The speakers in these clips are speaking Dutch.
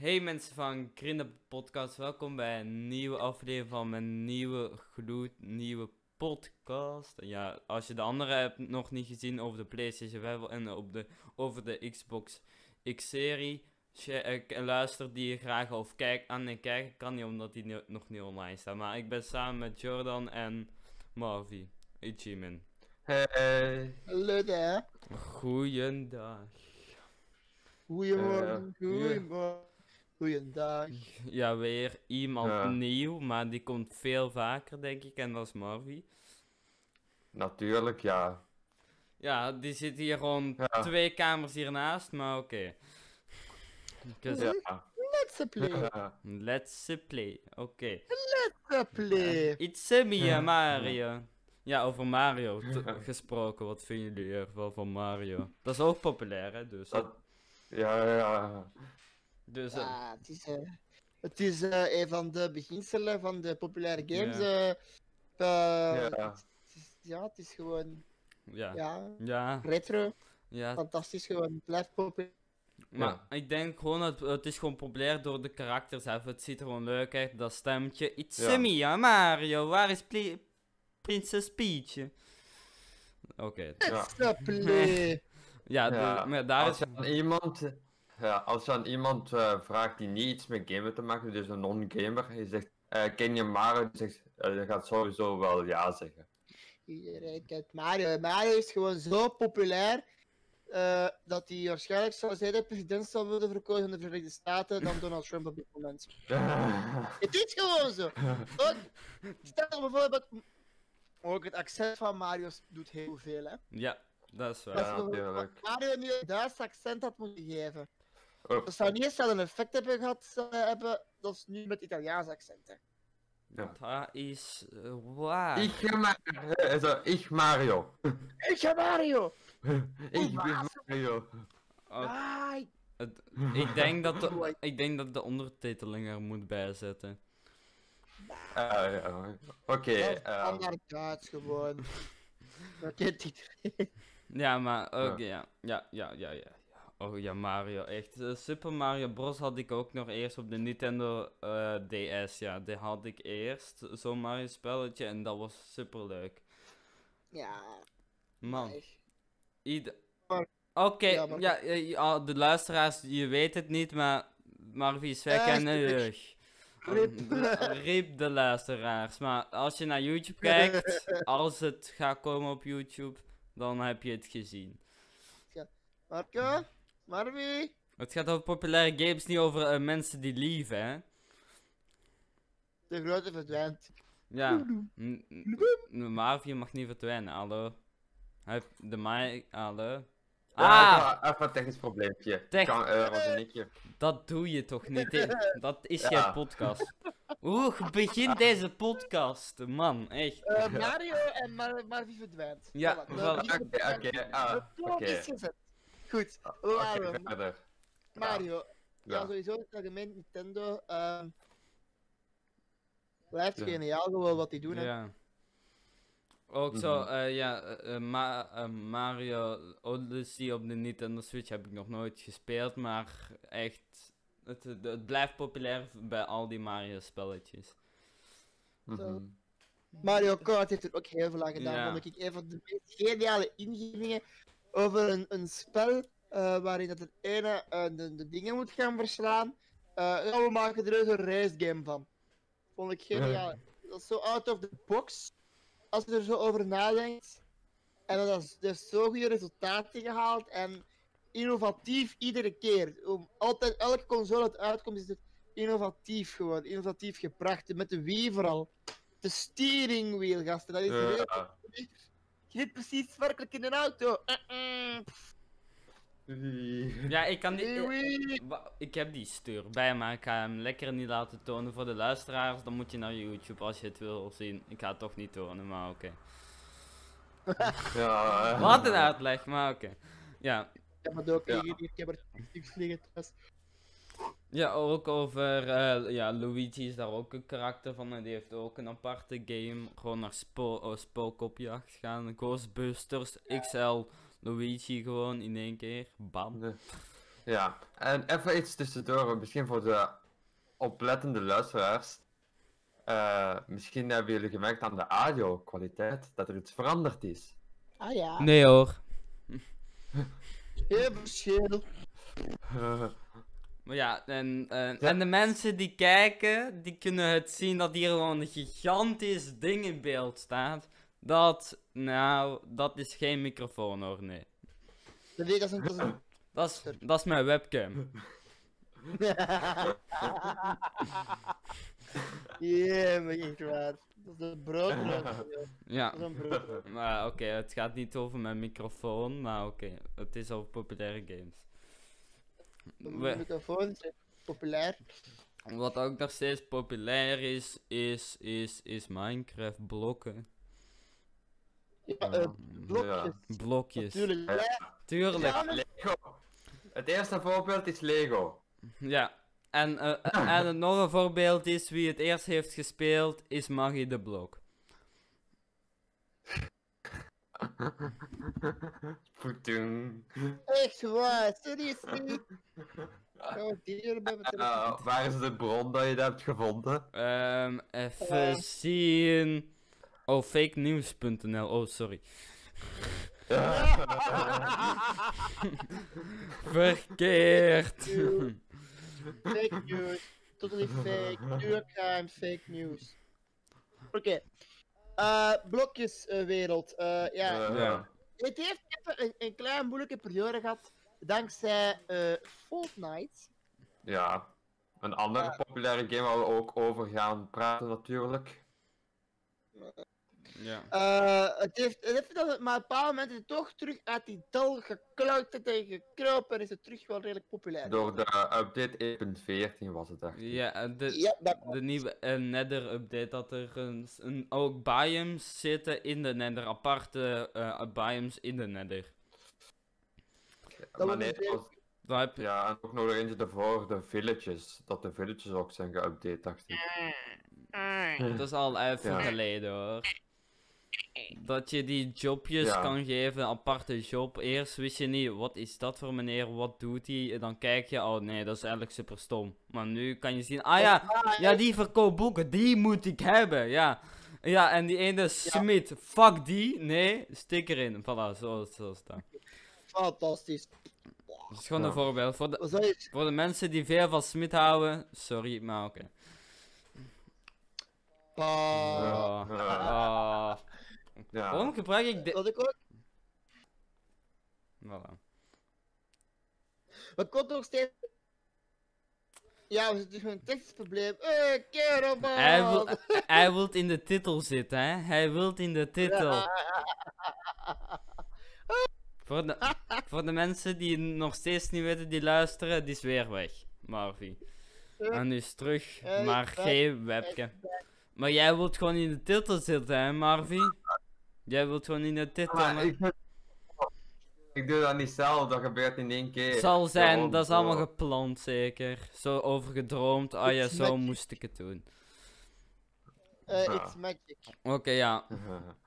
Hey mensen van Green Podcast, welkom bij een nieuwe aflevering van mijn nieuwe gloednieuwe podcast. Ja, als je de andere hebt nog niet gezien over de PlayStation 5 en op de, over de Xbox X-serie, eh, luister die je graag of kijk aan en kijken kan niet omdat die ni- nog niet online staat. Maar ik ben samen met Jordan en Marvy, Ichimin. Hey. Hallo daar. Goeiedag. Goedemorgen, Eh, goedemorgen. Goeiedag. Ja, weer iemand Ja. nieuw, maar die komt veel vaker denk ik en dat is Marvy. Natuurlijk, ja. Ja, die zit hier gewoon Ja. twee kamers hiernaast, maar oké. Dus, Ja. Let's play. Let's play, oké. Let's play. It's me, Mario. Ja, over Mario gesproken, wat vinden jullie ervan van Mario? Dat is ook populair, hè, dus. Dat- ja, ja. Dus, eh, Ja, het is, eh, het is eh, een van de beginselen van de populaire games. Ja. Ja. het is- ja, het is gewoon ja. ja, Ja, retro. ja. Fantastisch gewoon. Het blijft populair. Maar ik denk gewoon dat het is gewoon populair door de karakters zelf. Het ziet er gewoon leuk uit, dat stemmetje. It's Ja. Mario. Waar is Prinses Peach? Oké. Ja. Let's play. Ja, de- maar daar als is... iemand, ja, als je aan iemand eh, vraagt die niet iets met gamen te maken, dus een non-gamer, je zegt, eh, ken je Mario? Die zegt, die gaat sowieso wel ja zeggen. Iedereen kent Mario. Mario is gewoon zo populair. eh, dat hij waarschijnlijk zou zijn de president zou worden verkozen in de Verenigde Staten dan Donald Trump op dit moment. Het is gewoon zo. Ook, stel bijvoorbeeld, ook het accent van Mario doet heel veel. Hè. Ja, dat is waar. Ja, natuurlijk. Mario nu een Duits accent had moeten geven. Oh, Dat zou niet eens een effect hebben gehad eh, hebben, dat is nu met Italiaans accenten. ja. Dat is eh, waar. Ik, Ma eh, zo, ik Mario. Ik ga Mario! ik ben Mario. Oh, Ah, ik- het- ik, denk dat de, ik denk dat de ondertiteling er moet bijzetten. Eh, ja, Oké, eh, standaard Duits gewoon. Dat kent iedereen. Ja, maar oké, ja. Ja, ja, ja, ja. ja. Oh ja, Mario, echt. Eh, Super Mario Bros. had ik ook nog eerst op de Nintendo eh, DS. Ja, die had ik eerst. Zo'n Mario spelletje en dat was super leuk. Ja, Man, ieder... Oké, Ja, maar- ja, eh, ja, de luisteraars, je weet het niet, maar Marvies, wij kennen je. Rip. Rip de luisteraars. Maar als je naar YouTube kijkt, als het gaat komen op YouTube, dan heb je het gezien. Marco? Marvie? Het gaat over populaire games, niet over eh, mensen die lieven, hè? De grote verdwijnt. Ja. Marvin mag niet verdwijnen, hallo. Hij de mic, hallo. Ah, even- even een technisch probleempje. Tech- Kan, eh, was een dat doe je toch niet, hè? Dat is Ja. geen podcast. Hoe begint deze podcast, man, echt. Eh, Mario en Mar Marvie verdwijnt. Ja, Oké, oké, ah, oké. Goed, Oké, laten verder. Mario. Ja, Ja. sowieso het algemeen Nintendo. ehm blijft Ja. geniaal gewoon wat die doen. hè. Ja. Ook zo, Mhm. eh, ja, eh, eh, Ma- eh, Mario Odyssey op de Nintendo Switch heb ik nog nooit gespeeld, maar echt, het, het, blijft populair bij al die Mario spelletjes. Mhm. Mario Kart heeft er ook heel veel aan gedaan. Ja. Vond ik een van de meest geniale ingevingen over een, een spel eh, waarin dat het ene eh, de, de dingen moet gaan verslaan. Eh, ja, we maken er dus een race game van. Vond ik geniaal. Dat is zo out of the box. Als je er zo over nadenkt. En dat is, dat is zo goede resultaten gehaald. En innovatief iedere keer. Om altijd, elke console dat uitkomt, is het innovatief gewoon. Innovatief gebracht. Met de Wii vooral. De steering wheel, gasten. Dat is heel Ja. Je zit precies werkelijk in een auto. Uh-uh. Ja, ik kan die, eh, wa- ik heb die stuur bij, maar ik ga hem lekker niet laten tonen voor de luisteraars. Dan moet je naar YouTube als je het wil zien. Ik ga het toch niet tonen, maar oké. Ja, eh. Wat een uitleg, maar oké. Ja, Ik heb het ook Ja. Ik heb er. Ja, ook over, eh, ja, Luigi is daar ook een karakter van en die heeft ook een aparte game. Gewoon naar spo oh, spookopjacht gaan. Ghostbusters XL Luigi gewoon in één keer. Bam. Ja, Ja, en even iets tussendoor, misschien voor de oplettende luisteraars. Eh, misschien hebben jullie gemerkt aan de audio-kwaliteit dat er iets veranderd is. Ah ja, Nee hoor. heel verschil. Maar ja, en, eh, en de mensen die kijken, die kunnen het zien dat hier gewoon een gigantisch ding in beeld staat. Dat, nou, dat is geen microfoon hoor, nee. Dat weet ik, dat is een... Dat is een... Dat is, dat is mijn webcam. Ja, maar echt waar. Dat is een broodbrood. Ja. Dat is een broodbrood. Maar oké, het gaat niet over mijn microfoon, maar oké, het is over populaire games. De We- microfoon is populair. wat ook nog steeds populair is, is, is, is Minecraft blokken. Ja, eh, blokjes. Blokjes. Natuurlijk. Ja. Ja, Tuurlijk. Ja, maar- Lego. Het eerste voorbeeld is Lego. Ja. En, eh, en nog een voorbeeld is wie het eerst heeft gespeeld, is Maggie de Blok. Poetung. Echt waar, seriously. Oh, bij telefoon. waar is de bron dat je dat hebt gevonden? Ehm, even zien. Oh, fakenews.nl. Oh, sorry. Verkeerd. Fake news. Totally fake. New York Times, fake news. Oké. Eh, blokjeswereld. Eh, ja. Eh, Ja. Het heeft even een, een klein moeilijke periode gehad. Dankzij eh, Fortnite. Ja. Een andere Ja. populaire game waar we ook over gaan praten natuurlijk. Ja. Eh, het heeft, het heeft maar op een bepaald moment is het toch terug uit die dal geklauterd en gekropen en is het terug wel redelijk populair. Door de update 1.14 was het echt. Ja, de, Ja, dat de nieuwe Nether update dat er een, een, ook biomes zitten in de Nether, aparte eh, biomes in de Nether. Dat maar was nee, dus het was- Daar heb je- ja, en ook nog eentje ervoor, de villages. Dat de villages ook zijn geüpdate, dacht ik. Dat is al even Ja. geleden hoor. Dat je die jobjes Ja. kan geven, een aparte job. Eerst wist je niet, wat is dat voor meneer, wat doet hij? En dan kijk je, oh nee, dat is eigenlijk super stom. Maar nu kan je zien, ah ja, ja die verkoopt boeken, die moet ik hebben, ja. Ja, en die ene Smit, fuck die, nee, stik erin. Voilà, zo, zo is dat. Fantastisch. Dat is gewoon Ja. een voorbeeld. Voor de, voor de mensen die veel van Smit houden, sorry, maar oké. Ah. Ja. Waarom gebruik ik dit? Wat ik ook... Voilà. We konden nog steeds... Ja, we zitten met een technisch probleem. Eh, kerel, man! Hij wil, hij wilt in de titel zitten, hè? Hij wilt in de titel. Voor de, voor de mensen die nog steeds niet weten, die luisteren, die is weer weg. Marvie. En nu is terug, Eh, maar geen webcam. Maar jij wilt gewoon in de titel zitten, hè, Marvie? Jij wilt gewoon titel. Maar maar- ik, ik doe dat niet zelf, dat gebeurt in één keer. Zal zijn, Daarom, dat is allemaal gepland zeker. Zo over gedroomd, ah ja, zo magic. moest ik het doen. Eh, Ja. it's magic. Oké, ja.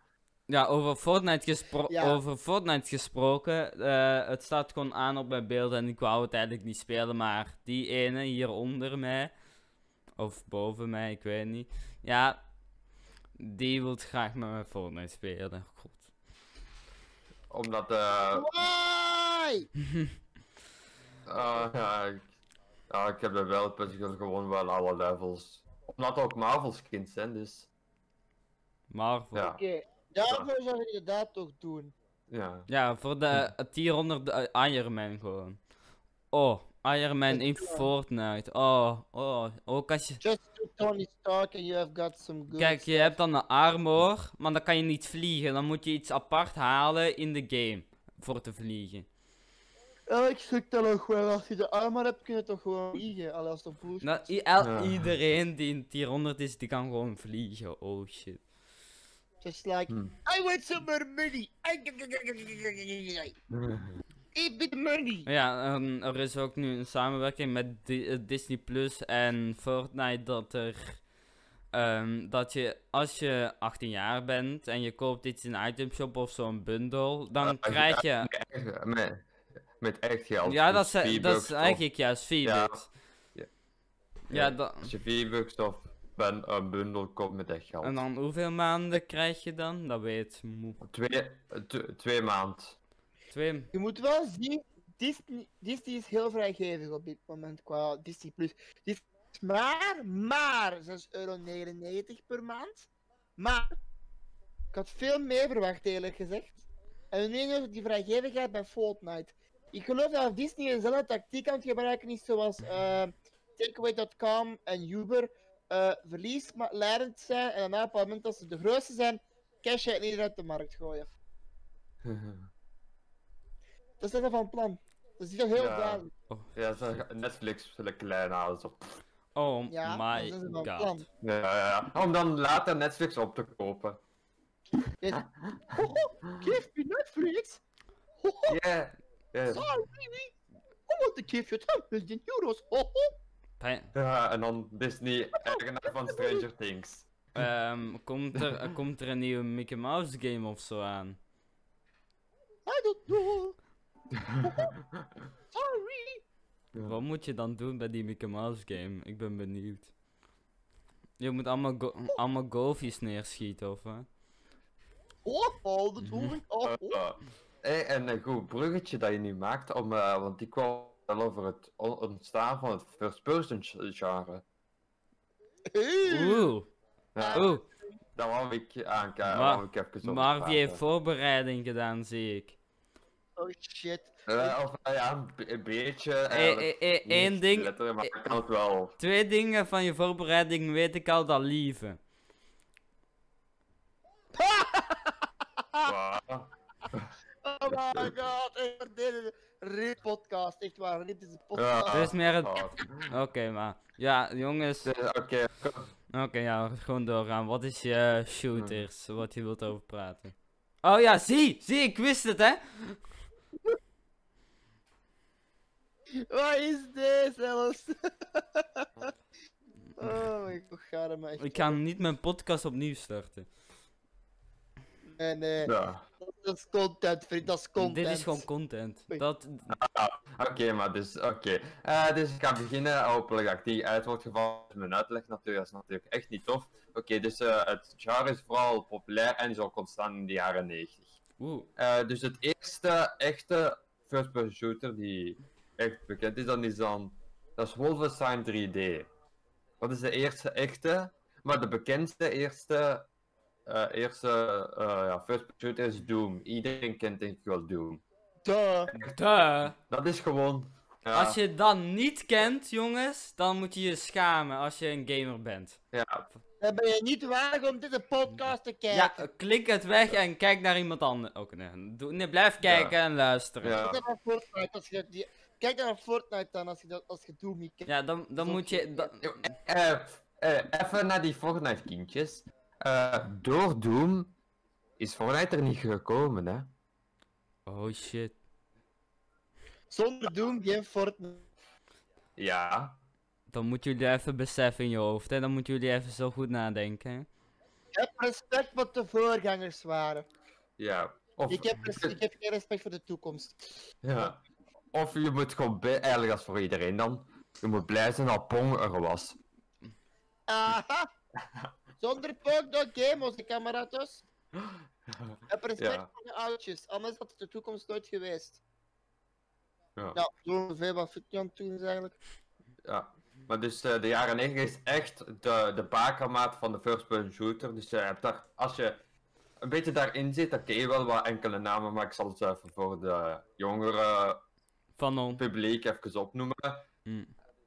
Ja, over Fortnite, gespro Ja. over Fortnite gesproken. eh, het staat gewoon aan op mijn beeld en ik wou het eigenlijk niet spelen, maar die ene hier onder mij, of boven mij, ik weet niet. Ja, die wil graag met mij Fortnite spelen. God. Omdat, eh, Why? ah, ja, ik, ja, ik heb er wel gewoon wel alle levels. Omdat ook Marvel skins zijn, dus Marvel. Ja, ja, Oké, daarvoor zou ik inderdaad toch doen. ja. voor de het tier onder de uh, Iron Man gewoon. Oh, Iron Man in Fortnite. Oh, oh, ook als je... Just Tony Stark and you have got some good Kijk, je hebt dan een armor, maar dan kan je niet vliegen. Dan moet je iets apart halen in de game voor te vliegen. Ja, ik schrik dat nog wel. Als je de armor hebt, kun je toch gewoon vliegen. Allee, als het op boost. Nou, i- el- Ja. Iedereen die in tier 100 is, die kan gewoon vliegen. Oh shit. Just like, Hmm. I want some more money. Give me the money. Ja, er is ook nu een samenwerking met eh, Disney Plus en Fortnite dat er. ehm, dat je als je 18 jaar bent en je koopt iets in een itemshop of zo'n bundle, dan Ah, krijg je. Echt, Met, met echt geld. Ja, dat is, dat is eigenlijk juist V-Bucks. Ja. Ja. Als je V-Bucks of ben, een bundel koopt met echt geld. En dan hoeveel maanden krijg je dan? Dat weet moe. Twee, twee maand. Twee. Je moet wel zien, Disney, Disney is heel vrijgevig op dit moment qua Disney Plus. Is maar, maar 6,99 euro per maand. Maar, ik had veel meer verwacht eerlijk gezegd. En nu je die vrijgevigheid bij Fortnite. Ik geloof dat Disney eenzelfde tactiek aan het gebruiken is zoals eh, Takeaway.com en Uber. eh verliesleidend zijn en daarna op het moment dat ze de grootste zijn, cash het niet uit de markt gooien. Dat is dat van plan. Dat is al heel Ja. duidelijk. ja, zo Netflix zullen klein halen. Zo. Oh Ja, my dat is van god. plan. Ja, ja, ja. Om dan later Netflix op te kopen. Yes. Me Netflix! Ja. ja. sorry, really? I want to give you 10 million euros! Ja, en dan Disney, eigenaar van Stranger Things. Ehm, komt, er, komt er een nieuwe Mickey Mouse game of zo aan? I don't know! Sorry! Wat moet je dan doen bij die Mickey Mouse game? Ik ben benieuwd. Je moet allemaal, go allemaal golfies neerschieten of wat? Oh, all the doing, oh, oh. Eh, hey, en een goed bruggetje dat je nu maakt, om, eh, want ik kwam wel over het on- ontstaan van het first-person genre. Hey. Oeh, Ja, oeh. Daar wou ik aankijken, Maar- ik Maar die heeft voorbereiding gedaan, zie ik. Oh shit. Eh, of, eh, ja, een, be- een beetje. Eh, eigenlijk eh, eh, Eén ding, maar ik kan het wel. twee dingen van je voorbereiding weet ik al, dat lieve. Wow. Oh my god, dit is een reet podcast, echt waar, dit is een Ja. podcast. Het is meer het... Oh. Oké, maar... Ja, jongens. Dus, Oké, Oké, ja, gewoon doorgaan. Wat is je shooters? Wat je wilt over praten? Oh ja, zie! Zie, ik wist het, hè? Wat is dit zelfs? oh god, ga er maar echt. Ik ga niet mijn podcast opnieuw starten. Nee, nee, ja. dat is content, vriend, dat is content. Dit is gewoon content. Dat... Oké, maar dus, oké. Eh, dus ik ga beginnen, hopelijk dat ik die uit wordt gevallen. Mijn uitleg natuurlijk, dat is natuurlijk echt niet tof. Oké, dus eh, het genre is vooral populair en is ook ontstaan in de jaren 90. Oeh. Eh, dus het eerste echte first-person shooter die echt bekend is, dan is dan, dat is Wolfenstein 3D. Dat is de eerste echte, maar de bekendste eerste, eh, eerste eh, ja, first-person shooter is Doom. Iedereen kent denk ik wel Doom. Duh. Duh. Dat is gewoon... ja, Als je dat niet kent, jongens, dan moet je je schamen als je een gamer bent. Ja, Dan ben je niet waardig om deze podcast te kijken. Ja, eh, klik het weg en kijk naar iemand anders. Oké, nee, doe- nee, blijf kijken en luisteren. Ja. Kijk naar Fortnite als je die... Kijk naar Fortnite dan als je, dat, als je Doom niet kent. Ja, dan, dan moet je... Eh, eh, even naar die Fortnite-kindjes. Eh, door Doom is Fortnite er niet gekomen, hè? Oh shit. Zonder Doom geen Fortnite. Ja. Dan moeten jullie even beseffen in je hoofd, hè. Dan moeten jullie even zo goed nadenken, hè. Ik heb respect wat de voorgangers waren. Ja. Of, Ik heb, res- ik heb geen respect voor de toekomst. ja. of je moet gewoon blij, eigenlijk als voor iedereen dan. Je moet blij zijn dat Pong er was. Aha! Zonder Pong no game, onze kamerados. Ik heb respect Ja. voor de oudjes, anders had het de toekomst nooit geweest. Ja. Ja, zo ongeveer wat het doen is eigenlijk. Ja. Maar dus eh, de jaren 90 is echt de, de bakermaat van de first person shooter. Dus je hebt daar, als je een beetje daarin zit, dan ken je wel wat enkele namen, maar ik zal het even voor de jongere Van publiek even opnoemen. Hm.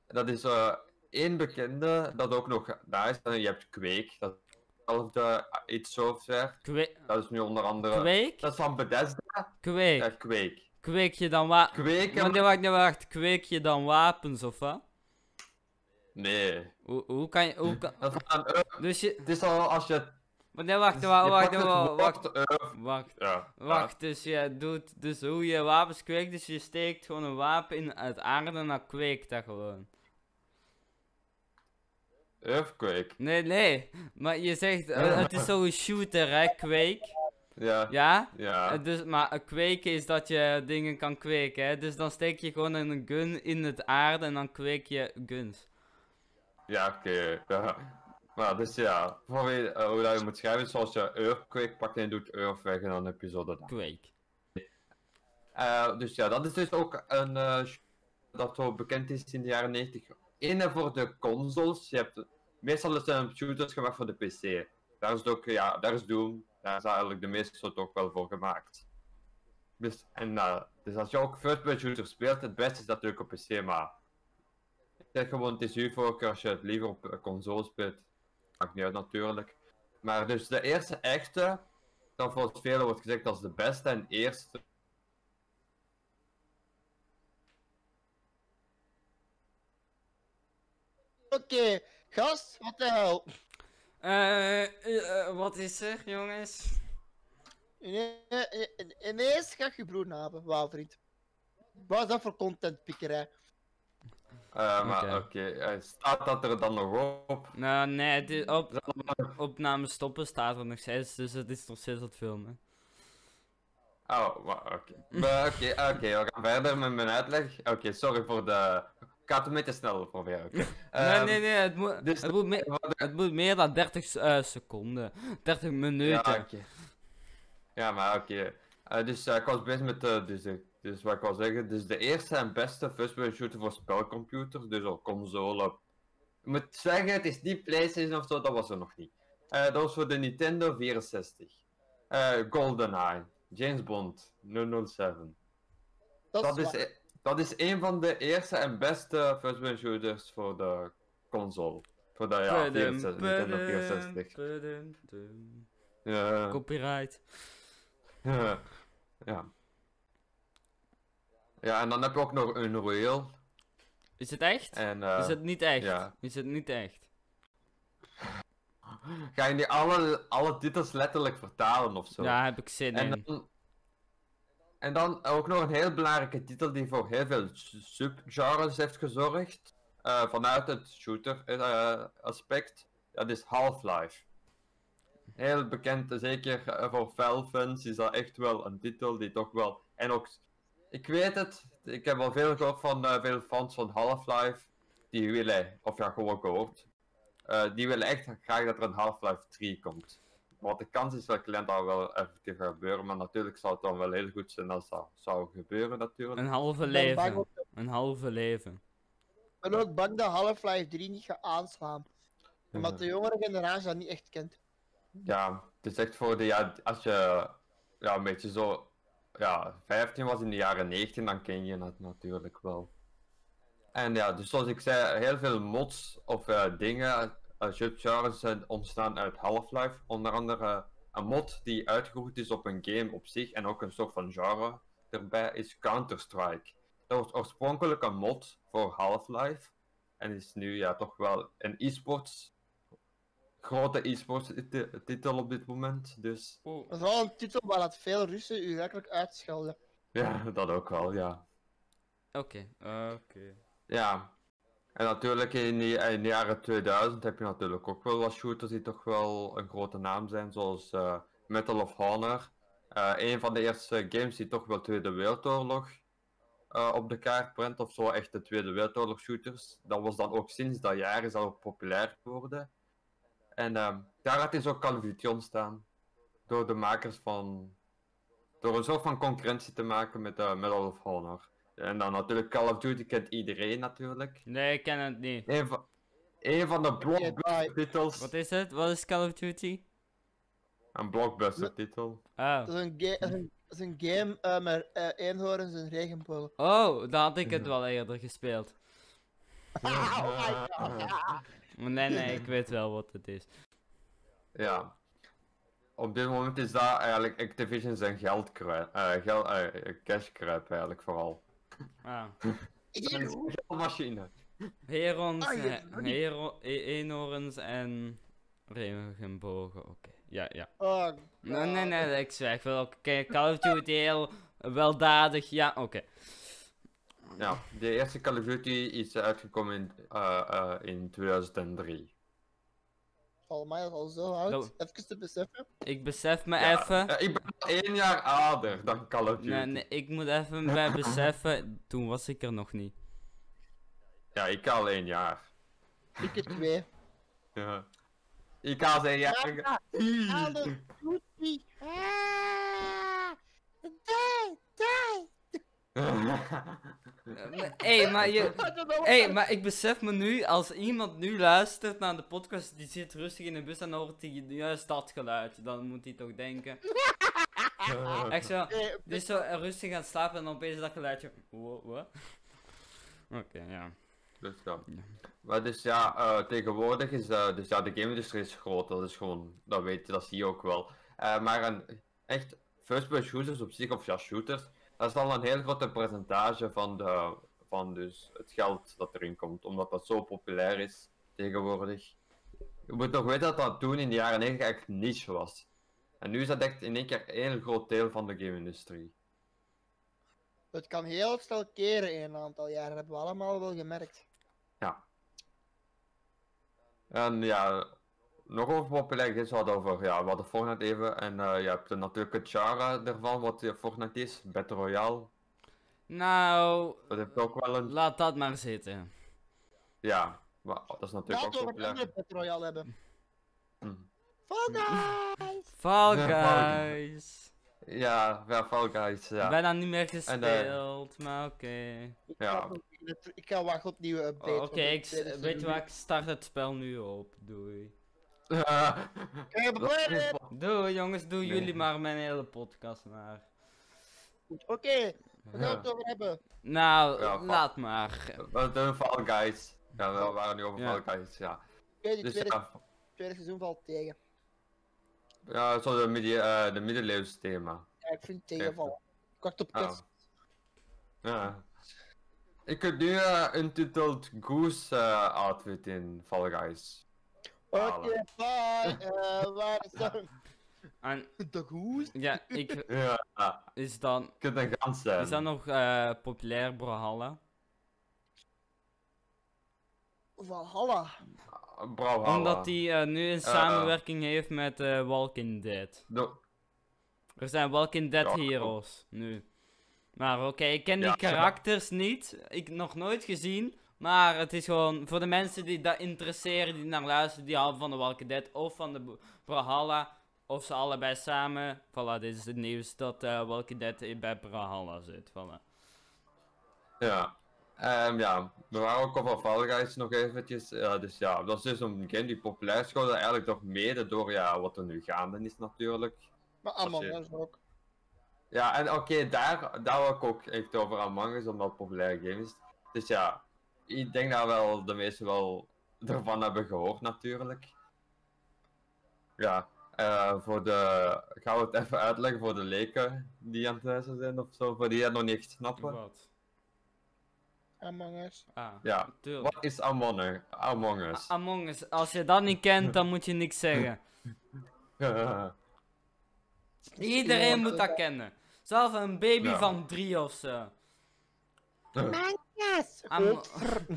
Dat is eh één bekende, dat ook nog daar is. En je hebt Quake, dat is hetzelfde id Software. Kwe Dat is nu onder andere... kweek? Dat is van Bethesda. Kweek. Ja, Quake. Kweek je dan wa... Quake... Maar nee, wacht, nee, wacht. Kweek je dan wapens of wat? Nee. Hoe, hoe kan je... Hoe kan... Dus je... het is al als je... Maar nee, wacht, wacht, wacht, wacht, wacht. Wacht. ja. Wacht, dus je doet... Dus hoe je wapens kweekt, dus je steekt gewoon een wapen in het aarde en dan kweekt dat gewoon. Earthquake. Nee, nee. Maar je zegt, eh, het is zo'n shooter, hè, Quake. Ja. Ja? Ja. Eh, Dus, maar kweken is dat je dingen kan kweken, hè? Dus dan steek je gewoon een gun in het aarde en dan kweek je guns. Ja, oké. Ja. Maar dus ja, voor je, eh, hoe dat je moet schrijven, zoals je earthquake pakt en je doet earth weg en dan heb je zo dat. Quake. Eh, dus ja, dat is dus ook een sh- dat zo bekend is in de jaren 90. Ene voor de consoles. Je hebt, meestal zijn shooters gemaakt voor de PC. Daar is het ook, ja, daar is Doom. Daar is eigenlijk de meeste soort ook wel voor gemaakt. Dus, en, dus als je ook first-person shooter speelt, het beste is natuurlijk op PC, maar zeg gewoon, het is uw voorkeur als je het liever op eh, console speelt. Maakt niet uit natuurlijk. Maar dus de eerste echte, dat volgens velen wordt gezegd als de beste en eerste Oké, gast, wat de hel? Eh, eh, eh, wat is er, jongens? Ine- Ineens ga je broer napen, wauw vriend. Wat is dat voor contentpikkerij? Eh, maar Oké. oké, eh, staat dat er dan nog op? Nou, nee, dit, op, opname stoppen staat er nog steeds, dus het is nog steeds het filmen. Oh, oké. Oké, oké, we gaan verder met mijn uitleg. Oké, sorry voor de... Ik ga het een beetje sneller proberen. oké. nee, Ehm, nee, nee, het moet, dus het moet, de- het meer dan 30 eh, seconden. 30 Ja, minuten. oké. Ja, maar oké. Eh, dus eh, ik was bezig met de... Dus, eh, dus wat ik wil zeggen, dus de eerste en beste first-person shooter voor spelcomputers, dus op console. Ik moet zeggen, het is niet PlayStation of zo, dat was er nog niet. Eh, dat was voor de Nintendo 64. Eh GoldenEye, James Bond, 007. Dat, Dat is e- dat is een van de eerste en beste first-person shooters voor de console. Voor de ja, Pudum, 64, Nintendo pudum, 64. pudum, pudum. Ja. Copyright. ja. Ja, en dan heb je ook nog Unreal. Is het echt? En, eh, is het niet echt? ja. Is het niet echt? Ga je niet alle, alle titels letterlijk vertalen of zo? Ja, heb ik zin En in. dan, en dan ook nog een heel belangrijke titel die voor heel veel subgenres heeft gezorgd. eh, vanuit het shooter eh, aspect. Dat is Half-Life. Heel bekend, zeker voor Valve-fans is dat echt wel een titel die toch wel... En ook, ik weet het, ik heb al veel gehoord van eh, veel fans van Half-Life. Die willen, of ja, gewoon gehoord. eh, die willen echt graag dat er een Half-Life 3 komt. Want de kans is wel klein dat wel effectief gaat gebeuren, maar natuurlijk zou het dan wel heel goed zijn als dat zou gebeuren natuurlijk. Een halve leven. Een halve leven. Ik ben ook bang dat Half-Life 3 niet gaat aanslaan. Omdat de jongere generatie dat niet echt kent. Ja, het is echt voor de, ja, als je ja, een beetje zo, ja, 15 was in de jaren 90, dan ken je het natuurlijk wel. En ja, dus zoals ik zei, heel veel mods of eh, dingen, uh, ontstaan uit Half-Life. Onder andere een mod die uitgevoerd is op een game op zich en ook een soort van genre erbij is Counter-Strike. Dat was oorspronkelijk een mod voor Half-Life en is nu ja toch wel een e-sports grote e-sports ti- titel op dit moment. Dus. Dat is wel een titel waar dat veel Russen u werkelijk uitschelden. ja, dat ook wel, ja. Oké, oké. Ja. En natuurlijk in de, in de jaren 2000 heb je natuurlijk ook wel wat shooters die toch wel een grote naam zijn, zoals eh, Medal of Honor. Eh, een van de eerste games die toch wel Tweede Wereldoorlog eh, op de kaart brengt, of zo echt de Tweede Wereldoorlog shooters. Dat was dan ook sinds dat jaar is dat ook populair geworden. En ehm, daaruit is ook Call of Duty ontstaan. Door de makers van... Door een soort van concurrentie te maken met eh, Medal of Honor. En dan natuurlijk Call of Duty kent iedereen natuurlijk. Nee, ik ken het niet. Een van, een van de blockbuster titels. Wat is het? Wat is Call of Duty? Een blockbuster titel. Oh. Dat is een, ga- dat is een, dat game eh, met eh eenhoorns en regenbogen. Oh, dan had ik het wel eerder gespeeld. oh my god. Nee, nee, ik weet wel wat het is. Ja. Op dit moment is dat eigenlijk Activision zijn geld kruip, eh geld, eh, cash kruip eigenlijk vooral. Ah. Dat is een geldmachine. Herons, Ah, je- eh, hero, e eenhoorns en regenbogen. Oké, ja, ja. Oh, Nee, nee, nee, ik zeg wel. Oké, Call of Duty heel weldadig. Ja, oké. Ja, de eerste Call of Duty is uitgekomen in, eh, eh, in 2003. Volgens mij al zo oud. Even te beseffen. Ik besef me Ja, even. eh, ik ben één jaar ouder dan Call of Duty. Nee, nee, ik moet even bij beseffen, toen was ik er nog niet. Ja, ik al één jaar. Ik er twee. Ja. Ik al zijn jaar. Ja, Call of Duty. Ah, die, die. Hé, hey, maar je... hey, maar ik besef me nu, als iemand nu luistert naar de podcast, die zit rustig in de bus en dan hoort hij juist dat geluid. Dan moet hij toch denken. Echt zo, Nee, die is zo rustig aan het slapen en dan opeens dat geluidje. Oké, ja. Dus ja. Maar dus ja, eh, tegenwoordig is eh, dus ja, de game-industrie is groot, dat is gewoon, dat weet je, dat zie je ook wel. Eh, maar een echt first-person shooters op zich, of ja, shooters, dat is al een heel grote percentage van, de, van dus het geld dat erin komt, omdat dat zo populair is tegenwoordig. Je moet nog weten dat dat toen in de jaren 90 echt niche was. En nu is dat echt in één keer een heel groot deel van de game-industrie. Het kan heel snel keren in een aantal jaar, dat hebben we allemaal wel gemerkt. En ja, nog over populariteit, we hadden over, ja, we hadden Fortnite even, en eh, je hebt natuurlijk het genre ervan, wat eh, Fortnite is, Battle Royale, Nou, dat heeft ook wel een, laat dat maar zitten. ja, maar dat is natuurlijk Laten ook we het populair. andere Battle Royale hebben. Hm. Fall Guys! Fall Ja, Fall Guys. Ja, ja, Fall Guys, ja. dat niet meer En, eh, gespeeld, maar oké. Ik Ja. Ik ga wachten op nieuwe updates. Oké, tweede weet je wat, ik start het spel nu op. Doei. Oké, beginnen! Doei jongens, doe Nee. jullie maar mijn hele podcast maar. Oké, we gaan het over hebben. Nou, Ja, laat maar. We doen Fall Guys. Ja, we waren nu over Ja. Fall Guys, ja. Oké, die Dus tweede, ja, tweede seizoen valt tegen. ja zo de, midden, eh, de middeleeuws thema. Ja, ik vind het tegenvallen. Kort op Oh. kort. Ja. Ik heb nu eh, een Untitled Goose eh, outfit in Fall Guys. Oké, bye. Eh, waar is dan En de goes? ja, ik, Ja, is dan, je kunt een gans zijn. is dat nog eh, populair, Brawlhalla? Valhalla. Brawlhalla. Omdat hij eh, nu een samenwerking heeft met eh, Walking Dead. Do- Er zijn Walking Dead Ja, heroes nu. Maar oké, ik ken die Ja. karakters niet. Ik nog nooit gezien. Maar het is gewoon voor de mensen die dat interesseren, die naar luisteren, die houden van de Walking Dead of van de B- Brawlhalla. Of ze allebei samen. Voilà, dit is het nieuws dat eh Walking Dead in- bij Brawlhalla zit. Voilà. Ja. Ehm, ja, we waren ook over Fall Guys nog eventjes. Ja, dus ja, dat is dus een game die populair is geworden. Eigenlijk toch mede door ja, wat er nu gaande is natuurlijk. Maar Among Us ook. Ja, en oké, daar, daar wil ik ook echt over Among Us, omdat het een populaire game is. Dus ja, ik denk dat wel de meesten wel ervan hebben gehoord natuurlijk. Ja, eh, voor de... Gaan we het even uitleggen voor de leken die aan het luisteren zijn of zo, voor die het nog niet echt snappen. Wat? Among Us. Ah, Ja, tuurlijk. wat is Among Us? Among Us? Among Us, als je dat niet kent, dan moet je niks zeggen. Iedereen moet dat kennen. Zelfs een baby Ja. van drie of zo. Am-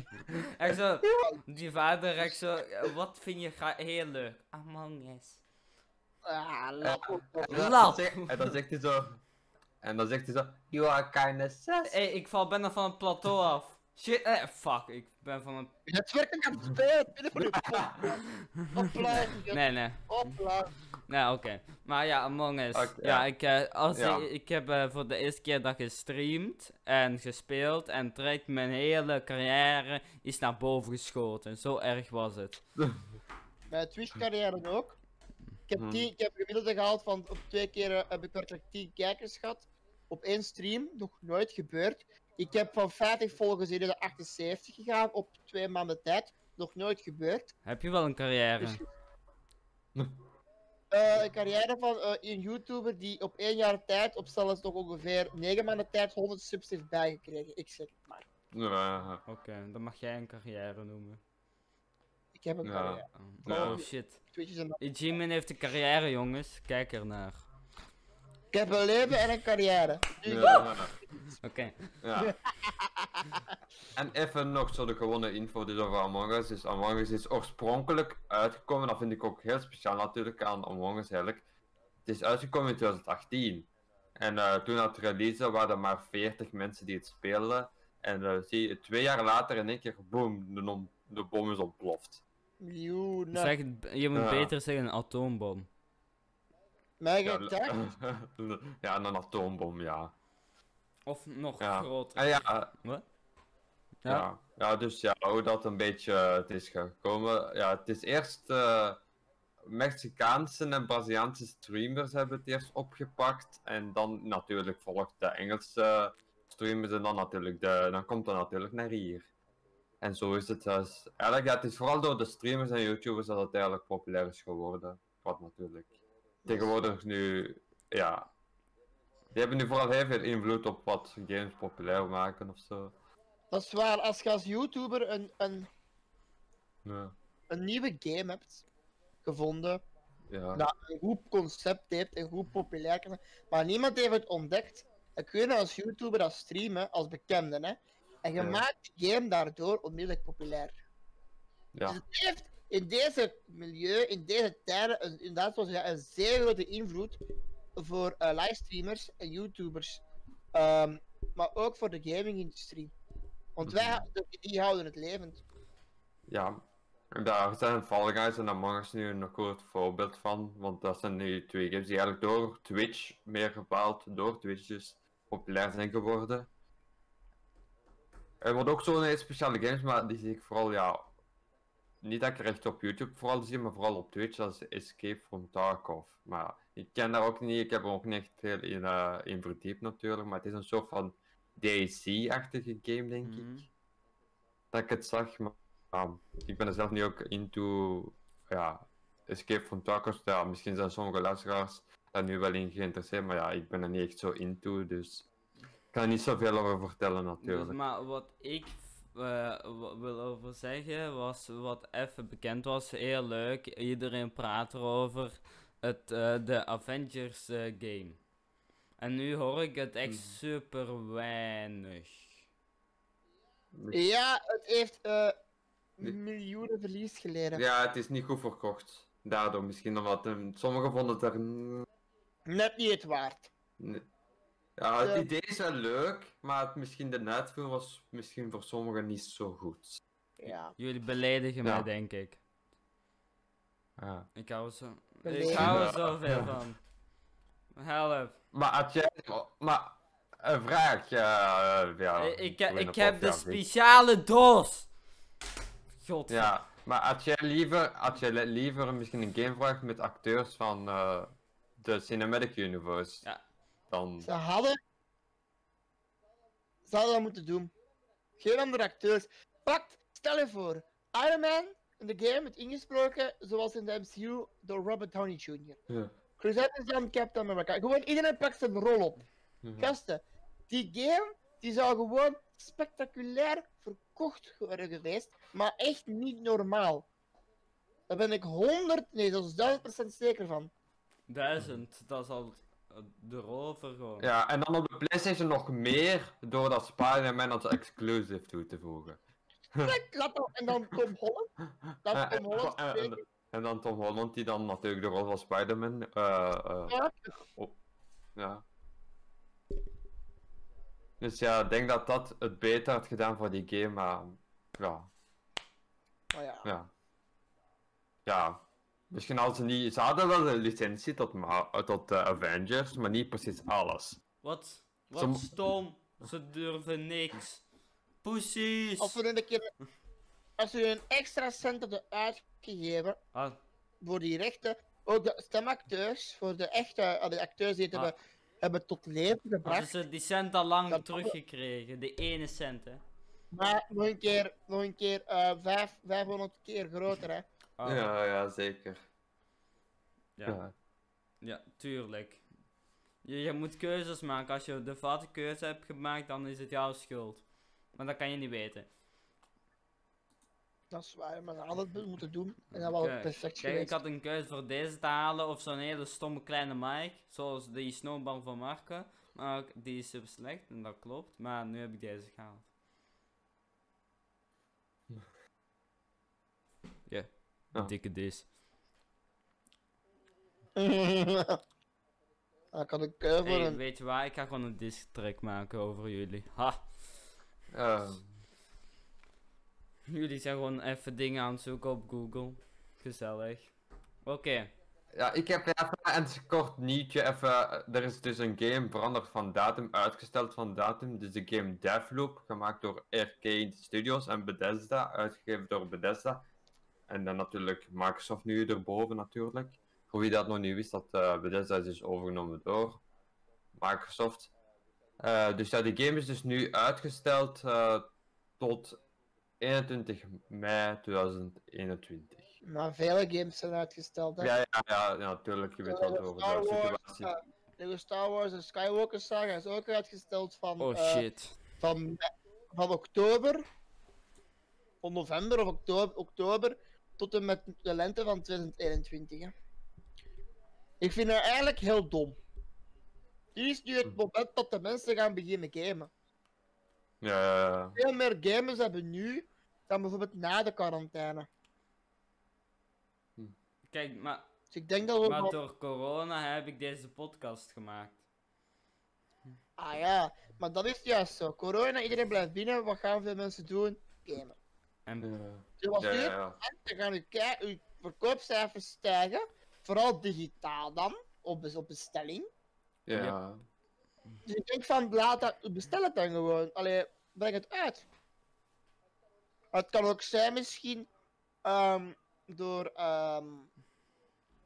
echt zo, die vader echt zo, "Ja, wat vind je heel leuk? Among Us. Ah, lap. En dan Lap. zegt- En dan zegt hij zo... En dan zegt hij zo... You are kinda sus. Hé, ik val bijna van het plateau af. Shit, eh, fuck, ik ben van een... Het werkt aan het spelen. Binnen voor de Hopla. Nee, nee. Nee, oké. Maar ja, Among Us. Ja, ja. ik, eh, als Ja. ik, ik heb eh, voor de eerste keer dat gestreamd en gespeeld en direct mijn hele carrière is naar boven geschoten. Zo erg was het. Mijn Twitch-carrière ook. Ik heb, Hmm. tien, ik heb gemiddelde gehaald van op twee keer eh, heb ik werkelijk 10 kijkers gehad. Op één stream, nog nooit gebeurd. Ik heb van 50 volgers in de 78 gegaan op twee maanden tijd. Nog nooit gebeurd. Heb je wel een carrière? Dus, eh, een carrière van eh, een YouTuber die op één jaar tijd, op zelfs nog ongeveer 9 maanden tijd, 100 subs heeft bijgekregen. Ik zeg het maar. Ja. Oké, dan mag jij een carrière noemen. Ik heb een Ja. carrière. Oh, Ja. oh, shit. Een... Jimin heeft een carrière, jongens. Kijk ernaar. Ik heb een leven en een carrière. Ja. Oké. Ja. en even nog zo de gewone info dus over Among Us. Dus Among Us is oorspronkelijk uitgekomen, dat vind ik ook heel speciaal natuurlijk aan Among Us eigenlijk. Het is uitgekomen in 2018. En eh, toen het release waren er maar 40 mensen die het speelden. En eh, zie je, twee jaar later in één keer, boom, de, de bom is ontploft. Miljoenen. Zeg, je moet Ja. beter zeggen een atoombom. Mijn Ja, gedacht, ja, een atoombom, ja. Of nog Ja. groter. En ja, eh, Wat? ja. Ja. Ja. dus ja, hoe dat een beetje eh, het is gekomen. Ja, het is eerst eh, Mexicaanse en Braziliaanse streamers hebben het eerst opgepakt. En dan natuurlijk volgt de Engelse streamers en dan natuurlijk de, dan komt het natuurlijk naar hier. En zo is het dus. Eigenlijk, ja, het is vooral door de streamers en YouTubers dat het eigenlijk populair is geworden. Wat natuurlijk tegenwoordig nu, ja. Die hebben nu vooral heel veel invloed op wat games populair maken of zo. dat is waar, als je als YouTuber een, een, Ja. een nieuwe game hebt gevonden, Ja. dat een goed concept heeft en goed populair kan maar niemand heeft het ontdekt, dan kun je als YouTuber dat streamen, als bekende, hè. En je Ja. maakt de game daardoor onmiddellijk populair. Dus ja. het heeft in deze milieu, in deze tijden, een, inderdaad zoals een zeer grote invloed voor eh, livestreamers en YouTubers. Ehm, maar ook voor de gaming-industrie. Want wij, Mhm. hou- die houden het levend. Ja, en daar zijn Fall Guys en Among Us nu een goed voorbeeld van. Want dat zijn nu twee games die eigenlijk door Twitch, meer bepaald door Twitch dus, populair zijn geworden. Er wordt ook zo'n hele speciale games, maar die zie ik vooral, ja, niet dat ik er echt op YouTube vooral zie, maar vooral op Twitch, dat is Escape from Tarkov. Maar ik ken daar ook niet, ik heb er ook niet echt veel in, eh in verdiept natuurlijk, maar het is een soort van DayZ-achtige game, denk Mhm. ik. Dat ik het zag, maar ik ben er zelf nu ook into, ja, Escape from Tarkov. Ja, misschien zijn sommige luisteraars daar nu wel in geïnteresseerd, maar ja, ik ben er niet echt zo into, dus ik kan er niet zoveel over vertellen Dus, natuurlijk. maar wat ik eh, w- wil over zeggen, was wat even bekend was, heel leuk. Iedereen praat erover. Het, eh, de Avengers eh, game. En nu hoor ik het echt Mhm. super weinig. Ja, het heeft eh, miljoenen verlies geleden. Ja, het is niet goed verkocht. Daardoor misschien omdat um, sommigen vonden het er. Net niet het waard. nee. Ja, het Ja. idee is wel leuk, maar het, misschien de uitvoering was misschien voor sommigen niet zo goed. Ja. Jullie beledigen Ja. mij, denk ik. Ja. Ik hou zo. Ik hou er Ja. zoveel van. Help. Maar had jij. Maar een vraag. Ja, ja, ik ik, ik heb de speciale doos. God. Ja, maar had jij liever, had jij li- liever misschien een game vraagt met acteurs van eh, de Cinematic Universe? Ja. Dan. Ze hadden. Ze hadden dat moeten doen. Geen andere acteurs. Pakt, stel je voor. Iron Man in de game werd ingesproken zoals in de MCU door Robert Downey Jr. Ja. Chris Evans dan Captain America. Gewoon iedereen pakt zijn rol op. Gasten, die game die zou gewoon spectaculair verkocht worden geweest, maar echt niet normaal. Daar ben ik 100, nee, zelfs 1000% zeker van. Duizend, dat is al de rol voor gewoon. Ja, en dan op de PlayStation nog meer door dat Spider-Man als exclusive toe te voegen. Laat dan, en dan Tom Holland. Tom Holland en- en- spreken. En dan Tom Holland, die dan natuurlijk de rol van Spider-Man. eh, eh, Ja, ja. Dus ja, ik denk dat dat het beter had gedaan voor die game, maar ja, maar ja. ja. Ja, misschien hadden ze niet, ze hadden wel een licentie tot, Ma- tot eh, Avengers, maar niet precies alles. Wat? Wat Som- stom. Ze durven niks. Pussies. Als we een keer. Als we een extra cent hadden uitgegeven Ah, voor die rechten, ook de stemacteurs, voor de echte de acteurs die het Ah. hebben, hebben tot leven hadden gebracht. ze die cent al lang Dat- teruggekregen. De ene cent, hè. Maar nog een keer, nog een keer eh, vijf, 500 keer groter, hè. Ah, Ja, ja, zeker. ja. Ja. Ja, tuurlijk. Je, je moet keuzes maken. Als je de foute keuze hebt gemaakt, dan is het jouw schuld. Maar dat kan je niet weten. Dat is waar, maar ze hadden het moeten doen. En dat was het perfect Kijk, ik had een keuze voor deze te halen of zo'n hele stomme kleine mic. Zoals die snowball van Marco. Maar ook- die is super slecht en dat klopt. Maar nu heb ik deze gehaald. Dikke dis. Dan kan ik eh, Hey, een... weet je waar? Ik ga gewoon een disc track maken over jullie. Ha! Jullie zijn gewoon even dingen aan het zoeken op Google. Gezellig. Oké. ja, ik heb even een kort nieuwtje. Even, eh, er is dus een game veranderd van datum, uitgesteld van datum. Dus de game Deathloop, gemaakt door Arcade Studios en Bethesda, uitgegeven door Bethesda. En dan natuurlijk Microsoft nu erboven natuurlijk. Voor wie dat nog niet wist, dat eh, Bethesda is dus overgenomen door Microsoft. Eh, dus ja, die game is dus nu uitgesteld eh, tot 21 mei 2021. Maar vele games zijn uitgesteld, hè. Ja, ja, ja, ja, natuurlijk, je weet wat over de situatie. de Star Wars en Skywalker saga is ook uitgesteld van, Oh shit. van, van oktober, van november of oktober, oktober tot en met de lente van 2021. Hè. Ik vind het eigenlijk heel dom. Dit is nu het moment dat de mensen gaan beginnen gamen. Ja, ja, ja. Veel meer gamers hebben nu dan bijvoorbeeld na de quarantaine. Kijk, maar, Dus ik denk dat we. maar wel- door corona heb ik deze podcast gemaakt. Ah ja, maar dat is juist zo. Corona, iedereen blijft binnen. Wat gaan veel mensen doen? Gamen. En Ja, Zoals ja, nu, ja. dan gaan uw, verkoopcijfers stijgen. Vooral digitaal dan, op, op bestelling. ja. Ja. Dus ik denk van, laat dat, bestel het dan gewoon. Allee, breng het uit. Het kan ook zijn misschien, ehm, door, ehm,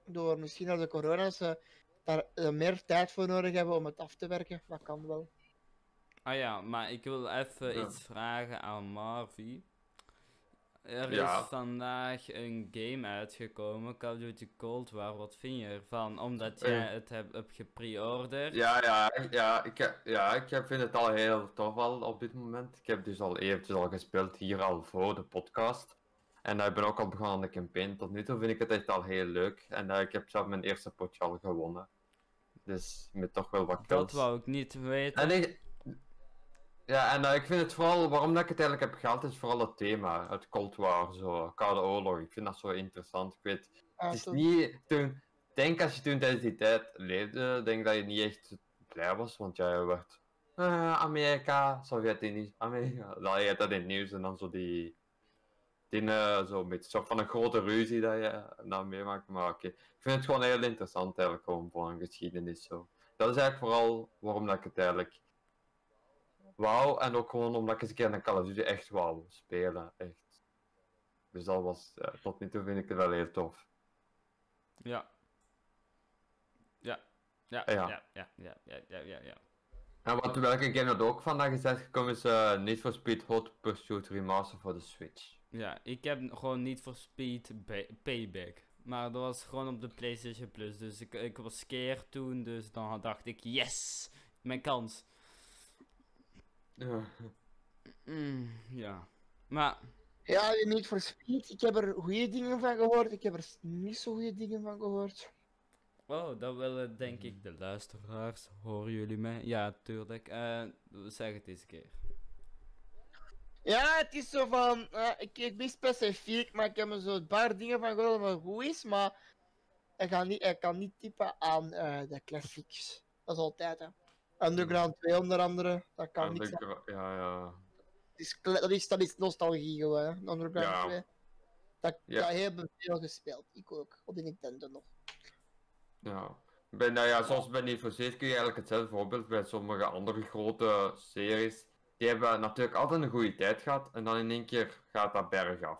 door misschien door de corona, ze daar eh, meer tijd voor nodig hebben om het af te werken. Dat kan wel. Ah ja, maar ik wil even Ja. iets vragen aan Marvy. Er Ja. is vandaag een game uitgekomen, Call of Duty Cold War. Wat vind je ervan? Omdat Eh. jij het hebt, hebt gepreorderd. Ja, ja, ja, ik, heb- ja, ik heb- vind het al heel tof al op dit moment. Ik heb dus al eventjes al gespeeld hier al voor de podcast. En ik ben ook al begonnen aan de campaign. Tot nu toe vind ik het echt al heel leuk. En eh, ik heb zelf mijn eerste potje al gewonnen. Dus met toch wel wat Dat kills. wou ik niet weten. En ik, ja, en eh, ik vind het vooral, waarom dat ik het eigenlijk heb gehaald, is vooral het thema. Het Cold War, zo, Koude Oorlog. Ik vind dat zo interessant. Ik weet, Ah, het is niet toen. Denk als je toen tijdens die tijd leefde, denk dat je niet echt blij was, want jij werd. eh, Amerika, Sovjet-Unie, Amerika. Dan je dat in het nieuws en dan zo die. Dingen, zo met soort van een grote ruzie dat je dan meemaakt. Maar oké, ik vind het gewoon heel interessant eigenlijk gewoon voor een geschiedenis zo. Dat is eigenlijk vooral waarom dat ik het eigenlijk wou. En ook gewoon omdat ik eens een keer een Call of Duty echt wou spelen. Echt. Dus dat was, ja, tot nu toe vind ik het wel heel tof. Ja. Ja. Ja, Ja. ja, ja, ja, ja, ja, ja, ja. En wat welke game dat ook vandaag is uitgekomen is eh Need for Speed Hot Pursuit Remaster voor de Switch. Ja, ik heb gewoon niet voor Speed Ba- Payback. Maar dat was gewoon op de PlayStation Plus. Dus ik, ik was scared toen, dus dan dacht ik, yes! Mijn kans. Ja. Mm, ja. Maar, Ja, niet voor Speed. Ik heb er goede dingen van gehoord. Ik heb er niet zo goede dingen van gehoord. oh, dat willen denk ik de luisteraars. Horen jullie mij? Ja, tuurlijk. Eh, zeg het eens een keer. Ja, het is zo van. eh, ik, ik ben specifiek, maar ik heb er zo een paar dingen van gehoord wat goed is. Maar hij kan niet, hij kan niet typen aan eh, de classics. Dat is altijd, hè. Underground 2 onder andere. Dat kan niet zijn. ja, ja. Dat is, dat is, dat is nostalgie gewoon, hè. Underground Ja. 2. Dat, Ja. dat hebben veel gespeeld. Ik ook. Op de Nintendo nog. ja. Bij, nou ja, zoals bij Need for Speed kun je eigenlijk hetzelfde voorbeeld bij sommige andere grote series. Die hebben natuurlijk altijd een goede tijd gehad en dan in één keer gaat dat bergaf.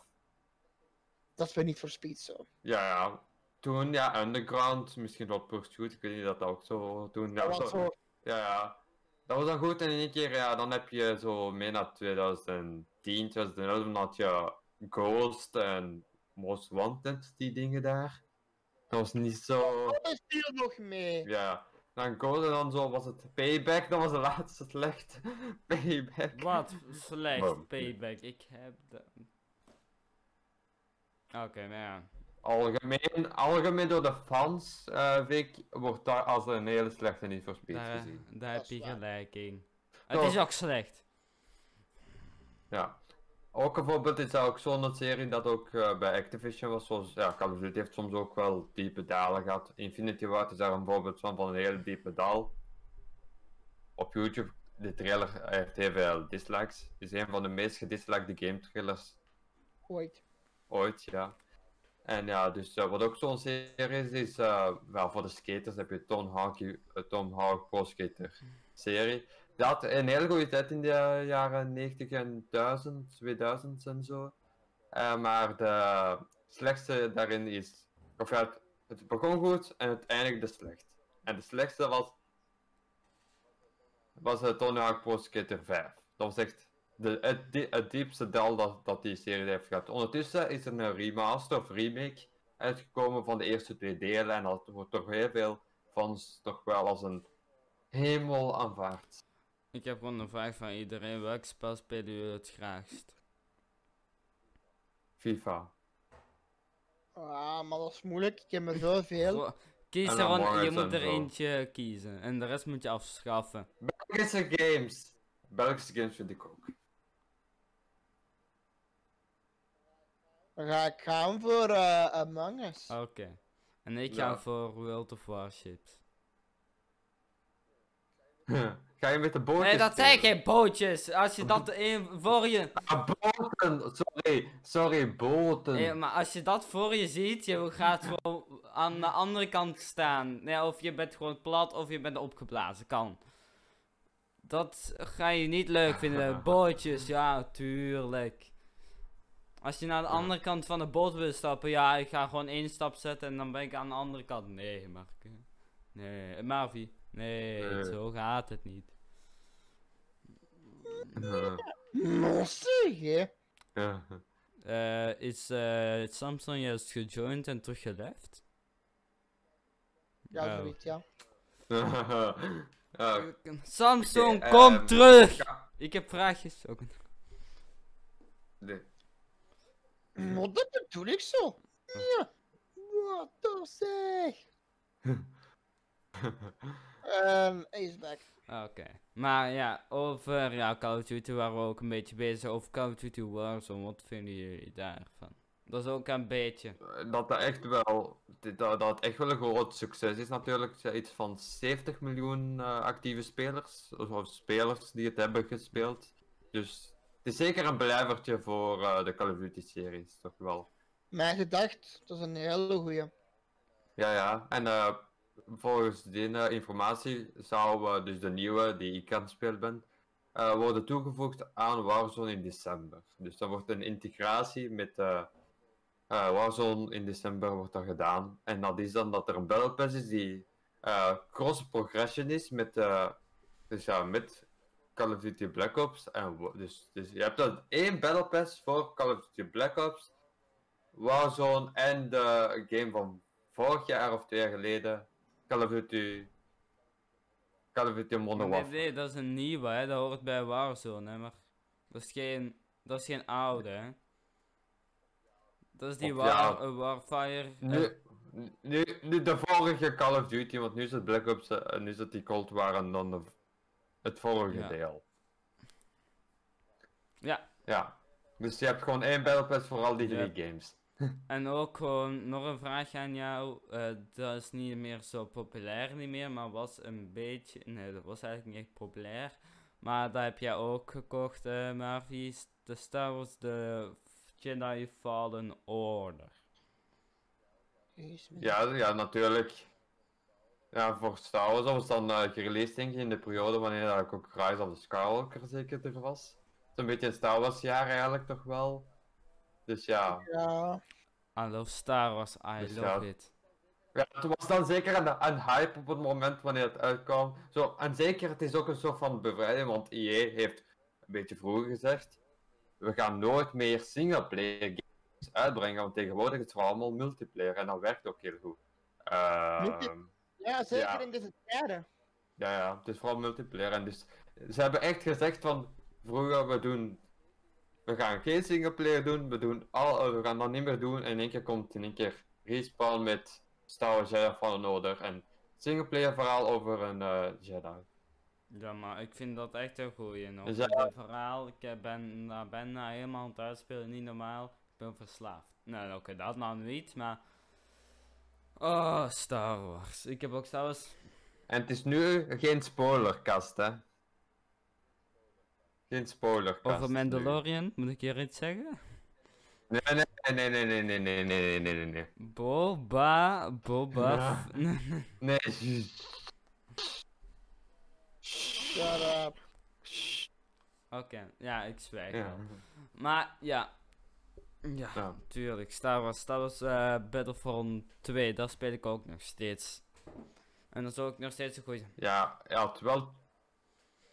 Dat is bij niet voor Speed zo. Ja, ja. Toen, ja, Underground, misschien wat Pursuit, ik weet niet dat dat ook zo toen. Ja, zo. Ja, ja. Dat was dan goed en in één keer, ja, dan heb je zo mee naar 2010, 2011, dan had je Ghost en Most Wanted, die dingen daar. Dat was niet zo... Dat viel nog mee. Ja, dan Ghost en dan zo was het Payback, dat was de laatste slecht. Payback. Wat slecht payback. Ik heb de... Oké, maar ja. Algemeen, algemeen door de fans, eh Vic, wordt daar als een hele slechte niet voor Speed Daar, gezien. daar Dat heb je gelijk in. Het is ook slecht. Ja. Ook een voorbeeld is dat ook zo'n serie dat ook eh, bij Activision was, zoals ja, Call of Duty heeft soms ook wel diepe dalen gehad. Infinity Ward is daar een voorbeeld van, van een hele diepe dal. Op YouTube, de trailer heeft heel veel dislikes. is een van de meest gedislikede game trailers Ooit. ooit, ja. En ja, dus eh, wat ook zo'n serie is, is eh, wel voor de skaters heb je Tom Hawk, eh, Tom Hawk Pro Skater serie. Had een hele goede tijd in de jaren 90 en 1000, 2000 en zo. Maar de slechtste daarin is, of ja, het, begon goed en het eindigde slecht. En de slechtste was, was Tony Hawk Pro Skater 5. Dat was echt de, het, die- het diepste dal dat, dat die serie heeft gehad. Ondertussen is er een remaster of remake uitgekomen van de eerste twee delen en dat wordt toch heel veel fans toch wel als een hemel aanvaard. Ik heb gewoon een vraag van iedereen. Welk spel spelen jullie het graagst? FIFA. Ah, maar dat is moeilijk. Ik heb er zoveel. Kies er een, je moet er zo. eentje kiezen. En de rest moet je afschaffen. Belgische games. Belgische games vind ik ook. Dan ga ik gaan voor eh Among Us. Oké. En ik Ja. ga voor World of Warships. Ga je met de bootjes Nee, dat zijn geen bootjes. Als je dat in, voor je... Ah, boten! Sorry, sorry, boten. Nee, maar als je dat voor je ziet, je gaat gewoon aan de andere kant staan. Nee, of je bent gewoon plat of je bent opgeblazen. Kan. Dat ga je niet leuk vinden. Bootjes, ja, tuurlijk. Als je naar de andere kant van de boot wil stappen, ja, ik ga gewoon één stap zetten en dan ben ik aan de andere kant. Nee, Mark. Nee, Marvi. Nee, Nee. zo gaat het niet. Zeg, hè. Eh, is eh, Samsung juist gejoind en teruggeleft? Ja, Oh. zoiets, ja. Ja, Samsung, Oké, kom ehm, terug! Ik heb vraagjes ook. nee. Maar dat bedoel ik zo. Ja. Wat toch zeg. Ehm, is back. Oké. Maar ja, over ja, Call of Duty waren we ook een beetje bezig. Over Call of Duty Warzone, wat vinden jullie daarvan? Dat is ook een beetje. dat dat echt wel, dat, dat het echt wel een groot succes is natuurlijk. Iets van 70 miljoen eh, actieve spelers, of, spelers die het hebben gespeeld. Dus is zeker een blijvertje voor eh, de Call of Duty series, toch wel. Mijn gedacht, dat is een hele goeie. Ja, ja. En eh, volgens die eh, informatie zou dus de nieuwe, die ik aan het spelen ben, worden toegevoegd aan Warzone in december. Dus dan wordt een integratie met Warzone in december wordt dat gedaan. En dat is dan dat er een Battle Pass is die eh, cross progression is met, dus ja, met Call of Duty Black Ops. En, dus, dus je hebt dan één Battle Pass voor Call of Duty Black Ops, Warzone en de game van vorig jaar of twee jaar geleden, Call of Duty. Call of Duty Modern Nee, Warfare. nee, dat is een nieuwe, hè. Dat hoort bij Warzone, hè. Maar dat is geen, dat is geen oude, hè. Dat is die war, ja. eh, Warfire. eh, Nu, nu, nu de vorige Call of Duty, want nu is het Black Ops eh, en nu is het die Cold War en dan de, het vorige Ja. deel. ja, Ja. Dus je hebt gewoon één Battle Pass voor al die drie Ja. games. En ook gewoon nog een vraag aan jou. eh, dat is niet meer zo populair niet meer, maar was een beetje. Nee, dat was eigenlijk niet echt populair. Maar dat heb jij ook gekocht, eh Marvi. De Star Wars, de Jedi Fallen Order. Ja, ja, natuurlijk. Ja, voor Star Wars was dan eh gereleased denk ik in de periode wanneer dat ook Rise of the Skywalker zeker er was. Zo'n beetje een Star Wars jaar eigenlijk toch wel. Dus ja. Ja. I love Star Wars, I Dus love ja, it. Ja, het was dan zeker een, een hype op het moment wanneer het uitkwam. Zo, en zeker, het is ook een soort van bevrijding, want EA heeft een beetje vroeger gezegd, we gaan nooit meer singleplayer games uitbrengen, want tegenwoordig is het vooral allemaal multiplayer en dat werkt ook heel goed. Ehm, Multi- Ja, zeker Ja. in deze tijden. ja, ja, het is vooral multiplayer en dus ze hebben echt gezegd van, vroeger we doen, we gaan geen singleplayer doen, we, doen al, eh, we gaan dat niet meer doen en in één keer komt in één keer respawn met Star Wars Jedi Fallen Order en singleplayer verhaal over een eh, Jedi. Ja, maar ik vind dat echt een goeie nog. Dus ja. Verhaal, ik eh, ben, daar ben nou helemaal aan het uitspelen, niet normaal. Ik ben verslaafd. Nee, oké, dat nou niet, maar... Oh, Star Wars. Ik heb ook Star Wars... En het is nu geen spoilerkast, hè? Geen spoilerkast. Over nu. Mandalorian, moet ik hier iets zeggen? Nee, nee, nee, nee, nee, nee, nee, nee, nee, nee, nee, nee. Boba, Boba... Ja. Nee. Shut up. Oké, ja, ik zwijg Ja. wel. Maar, ja. Ja, Ja. tuurlijk. Star Wars, Star Wars eh, Battlefront 2, dat speel ik ook nog steeds. En dat is ook nog steeds een goeie. Ja, ja, terwijl...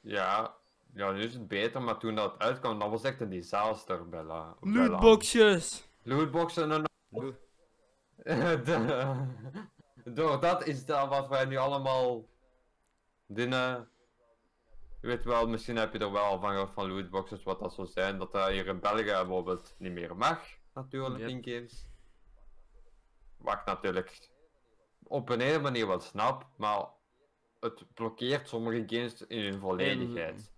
Ja, ja, nu is het beter, maar toen dat uitkwam, dat was echt een disaster, Bella. Bella. Lootboxjes! Lootboxen en... Lo- Door dat is dat wat wij nu allemaal... Dingen... Je weet wel, misschien heb je er wel van gehoord van lootboxes, wat dat zou zijn, dat dat hier in België bijvoorbeeld niet meer mag, natuurlijk, Yep. in games. Wat ik natuurlijk op een hele manier wel snap, maar het blokkeert sommige games in hun volledigheid.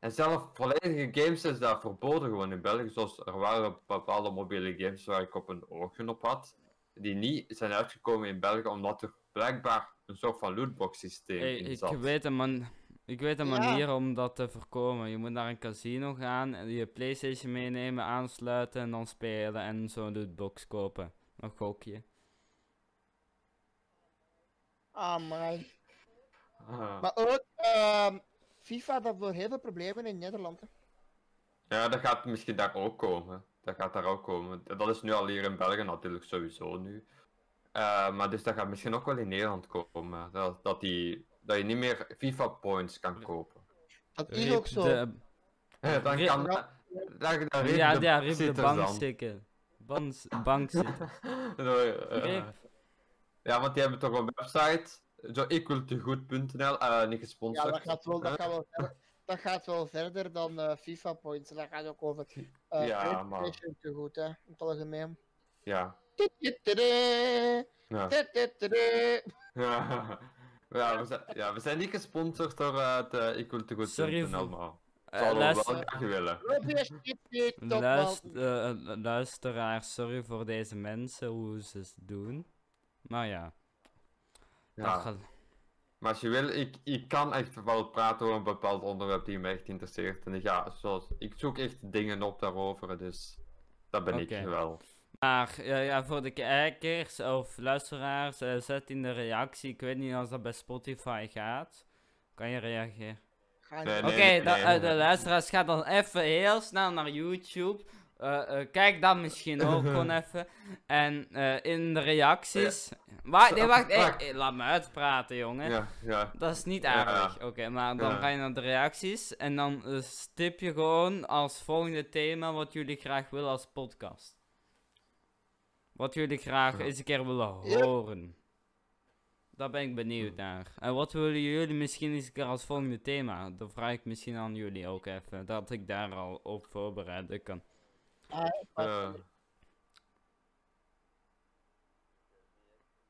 En zelf volledige games is dat verboden gewoon in België, zoals er waren bepaalde mobiele games waar ik op een oogje op had, die niet zijn uitgekomen in België omdat er blijkbaar een soort van lootbox systeem Hey, in ik zat. weet een man. Ik weet een Ja. manier om dat te voorkomen. Je moet naar een casino gaan, en je Playstation meenemen, aansluiten en dan spelen en zo'n lootbox kopen. Een gokje. Ah, man. Ah. Maar ook, ehm, FIFA dat voor heel veel problemen in Nederland. Hè. Ja, dat gaat misschien daar ook komen. Dat gaat daar ook komen. Dat is nu al hier in België natuurlijk sowieso nu. Eh, maar dus dat gaat misschien ook wel in Nederland komen. Dat, dat, die, dat je niet meer FIFA points kan kopen. Dat is ook zo. de- dan Rip- kan dan, dan, dan rip ja, de ja, rip de bank stikken. Bans, bank zitten. Eh. Ja, want die hebben toch een website. Zo equaltogood.nl, eh niet Ja, gesponsord. dat gaat wel, dat gaat wel, verder, dat gaat wel verder dan eh, FIFA points. Dat gaat ook over eh Ja, maar- te goed, hè, in het algemeen. Ja. Ja. Ja. Ja, we zijn, ja, we zijn niet gesponsord door uh, het uh, equaltogood.nl, Sorry voor- maar Eh, luister, luister, eh, luisteraars, sorry voor deze mensen, hoe ze het doen. Maar ja, dat Ja. gaat- Maar als je wil, ik, ik kan echt wel praten over een bepaald onderwerp die me echt interesseert. En ja, zoals, ik zoek echt dingen op daarover, dus dat ben ik wel. Maar ja, ja, voor de kijkers of luisteraars, eh, zet in de reactie. Ik weet niet als dat bij Spotify gaat. Kan je reageren? Nee, Oké, nee, da- nee, eh, de luisteraars gaat dan even heel snel naar YouTube. Eh, kijk dat misschien ook gewoon even. En eh, in de reacties. Wacht, nee, wacht. hey, Wacht. hey, laat me uitpraten, jongen. Ja, ja. Dat is niet Ja. aardig. Oké, maar dan Ja. ga je naar de reacties. En dan stip je gewoon als volgende thema wat jullie graag willen als podcast. Wat jullie graag eens een keer willen Ja. horen. Daar ben ik benieuwd naar. En wat willen jullie misschien eens een keer als volgende thema? Dat vraag ik misschien aan jullie ook even. Dat ik daar al op voorbereiden kan. Eh.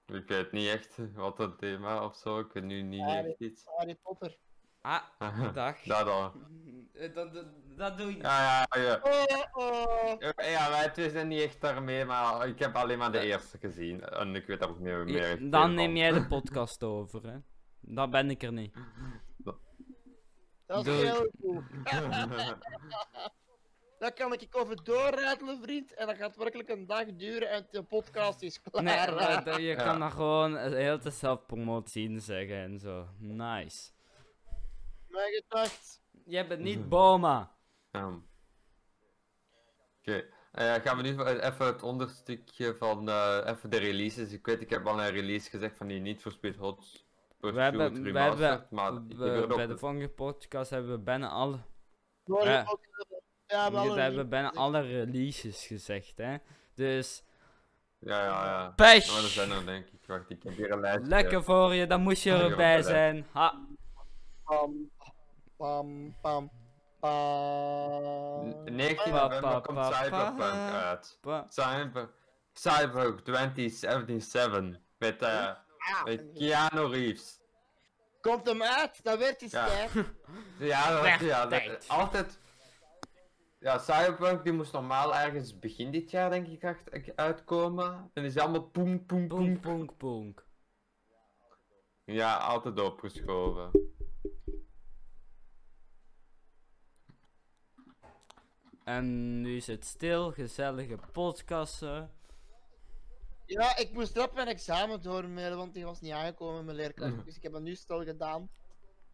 ik weet niet echt wat het thema of zo, ik weet nu niet echt iets. Harry Potter. Ah, dag. dat al. Eh, Dat, dat, dat doe ik. Ja, ja, ja. Oh, oh. Ja, wij twee zijn niet echt daarmee, maar ik heb alleen maar de eerste gezien. En ik weet daar ook niet meer. Ja, veel dan neem jij de podcast over, hè. Dat ben ik er niet. Dat is heel goed. Daar kan ik over doorratelen, vriend. En dat gaat werkelijk een dag duren en de podcast is klaar. Nee, dat- je Ja. kan dan gewoon eh, heel te zelfpromotie in zeggen en zo. Nice. Mijn gedacht. Jij bent niet Boma. Ja. Oké, eh, gaan we nu eh, even het onderstukje van eh, even de releases. Ik weet, ik heb al een release gezegd van die niet voor Speed Hot We hebben, we hebben maar we- bij de volgende podcast hebben we bijna alle, Sorry, Ja. eh, we hebben bijna alle releases gezegd, hè. Dus, Ja, ja, ja. pech! Maar er zijn er denk ik. Wacht, ik heb hier een lijstje. Lekker voor je, dan moest je erbij zijn. Ha. Pam, pam, pam. 19 Pa, november komt pa, pa. Cyberpunk uit. Pa- Cyber, Cyberpunk 2077 met, eh Ah, met Keanu Reeves. Komt hem uit, dat werd die Ja. tijd. Ja, dat, ja dat, tijd. altijd. Ja, Cyberpunk die moest normaal ergens begin dit jaar denk ik echt uitkomen. En is allemaal poem poem poem. poenk, poenk. Ja, altijd opgeschoven. En nu is het stil, gezellige podcasten. Ja, ik moest erop mijn examen doormailen, want die was niet aangekomen in mijn leerkracht. Mhm. Dus ik heb dat nu stil gedaan.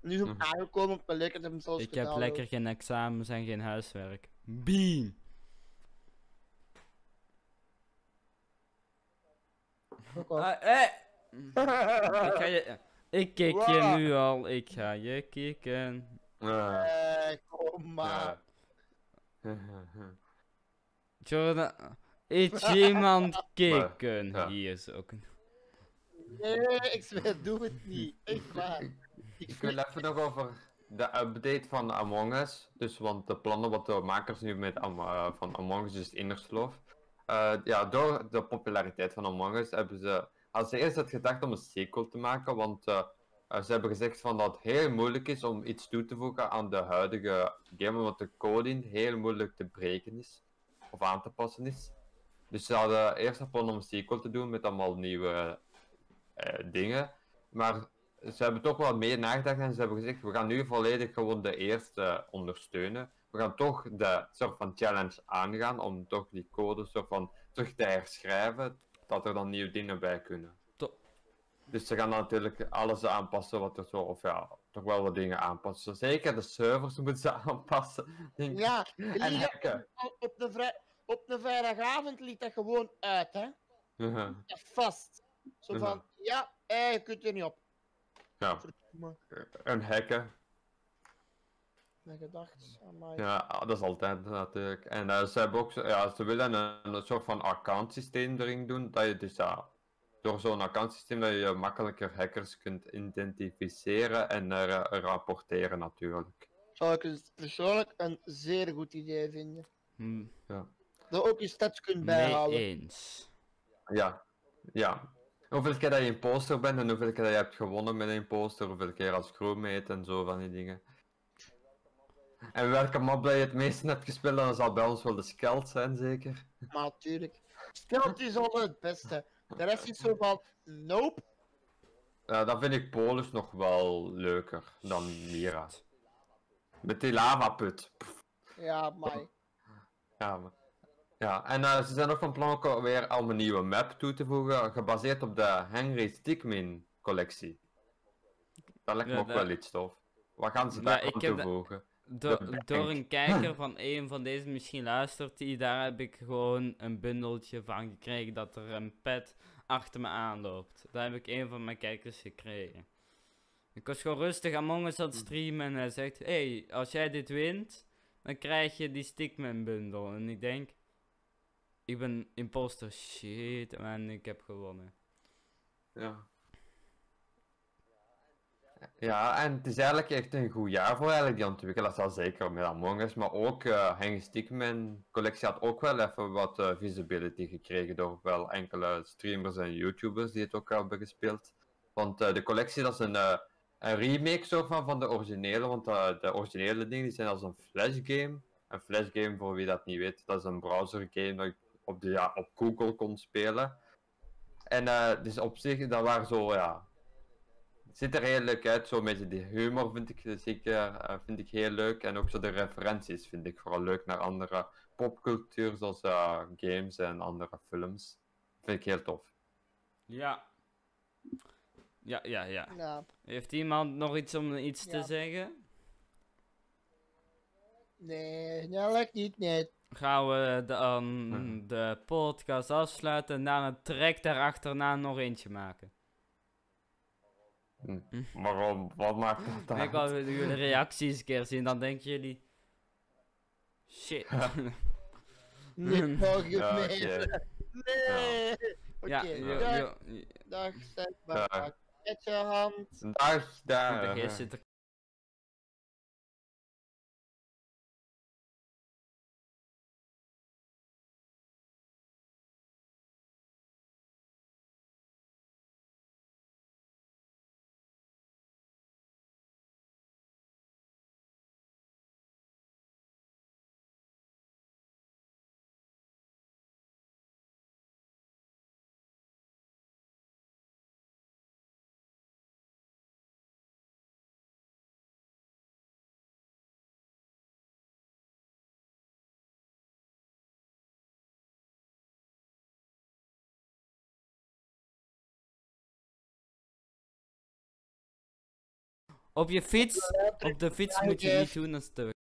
Nu is hem Mhm. aangekomen op mijn leerkracht, heb hem zelfs Ik heb gedaan, lekker geen examens en geen huiswerk. Beam! al. Ah, eh! Ik ga je... Ik kick je nu al, ik ga je kicken. Eh, Eh, kom maar. ja. Jordan, iets iemand kicken. ja. Hier is ook een... Nee, ik zweer, doe het niet. Echt waar. Ik wil even nog over de update van Among Us. Dus, want de plannen wat de makers nu met Am- eh, van Among Us is Innersloof. Eh ja, door de populariteit van Among Us hebben ze als eerste het gedacht om een sequel te maken. Want eh, ze hebben gezegd van dat het heel moeilijk is om iets toe te voegen aan de huidige game. Omdat de coding heel moeilijk te breken is. Of aan te passen is. Dus ze hadden eerst een om een sequel te doen met allemaal nieuwe eh, dingen. Maar ze hebben toch wel meer nagedacht en ze hebben gezegd, we gaan nu volledig gewoon de eerste ondersteunen. We gaan toch de soort van challenge aangaan om toch die code soort van terug te herschrijven, dat er dan nieuwe dingen bij kunnen. Dus ze gaan dan natuurlijk alles aanpassen wat er zo, of ja, toch wel wat dingen aanpassen. Zeker de servers moeten ze aanpassen. denk. Ja, En hacken. op, de vrij, op de vrijdagavond liet dat gewoon uit, hè? Ja, vast. Zo van, ja, eh, je kunt er niet op. Ja, een hacken. Mijn gedacht, amai. Ja, dat is altijd natuurlijk. En eh, ze hebben ook, ja, ze willen een, een soort van accountsysteem erin doen, dat je dus ja, door zo'n accountsysteem dat je makkelijker hackers kunt identificeren en ra- rapporteren natuurlijk. Zou ik het persoonlijk een zeer goed idee vinden. Hm, Dat ook je stats kunt mee bijhouden. eens. Ja, ja. Hoeveel keer dat je imposter bent en hoeveel keer dat je hebt gewonnen met een imposter, hoeveel keer als crewmate en zo van die dingen. En welke map dat je het meeste hebt gespeeld, dan zal bij ons wel de skeld zijn, zeker. Maar natuurlijk. Stelt is al het beste. De rest is zo van, nope. Ja, dan vind ik Polus nog wel leuker dan Mira. Met die lavaput. Ja, maar. Ja, maar- ja. en eh, ze zijn ook van plan ook weer om een nieuwe map toe te voegen, gebaseerd op de Henry Stickmin collectie. Dat lijkt me Ja, ook dat- wel iets tof. Wat gaan ze Ja, daar aan toevoegen? Door een kijker van een van deze misschien luistert die, daar heb ik gewoon een bundeltje van gekregen dat er een pet achter me aanloopt. Daar heb ik een van mijn kijkers gekregen. Ik was gewoon rustig Among Us aan het streamen en hij zegt, hey, als jij dit wint, dan krijg je die Stickman bundel. En ik denk, ik ben imposter, shit, en ik heb gewonnen. Ja. Ja, en het is eigenlijk echt een goed jaar voor eigenlijk die ontwikkelaars, al zeker met Among Us, maar ook eh Henry Stickman collectie had ook wel even wat eh, visibility gekregen door wel enkele streamers en YouTubers die het ook hebben gespeeld. Want eh, de collectie dat is een, een remake soort van, van de originele, want de originele dingen die zijn als een flash game. Een flash game, voor wie dat niet weet, dat is een browser game dat je op, de, ja, op Google kon spelen. En dus op zich, dat waren zo, ja, het ziet er heel leuk uit, zo met die humor vind ik zeker eh, vind ik heel leuk. En ook zo de referenties vind ik vooral leuk naar andere popcultuur, zoals eh, games en andere films. Vind ik heel tof. Ja. Ja, ja, ja. Ja, Heeft iemand nog iets om iets te zeggen? nee, dat lijkt niet, nee. gaan we dan Mhm. de podcast afsluiten en dan een track daarachterna nog eentje maken. Hm. Waarom? Wat maakt dat Ik uit? wil jullie reacties een keer zien, dan denken jullie... Shit. Niet oké. mensen. Nee. Oké, dag, dag, zeg maar. Met je hand. Dag, daar. De geest zit Op je fiets, op de fiets moet je niet doen, dat is te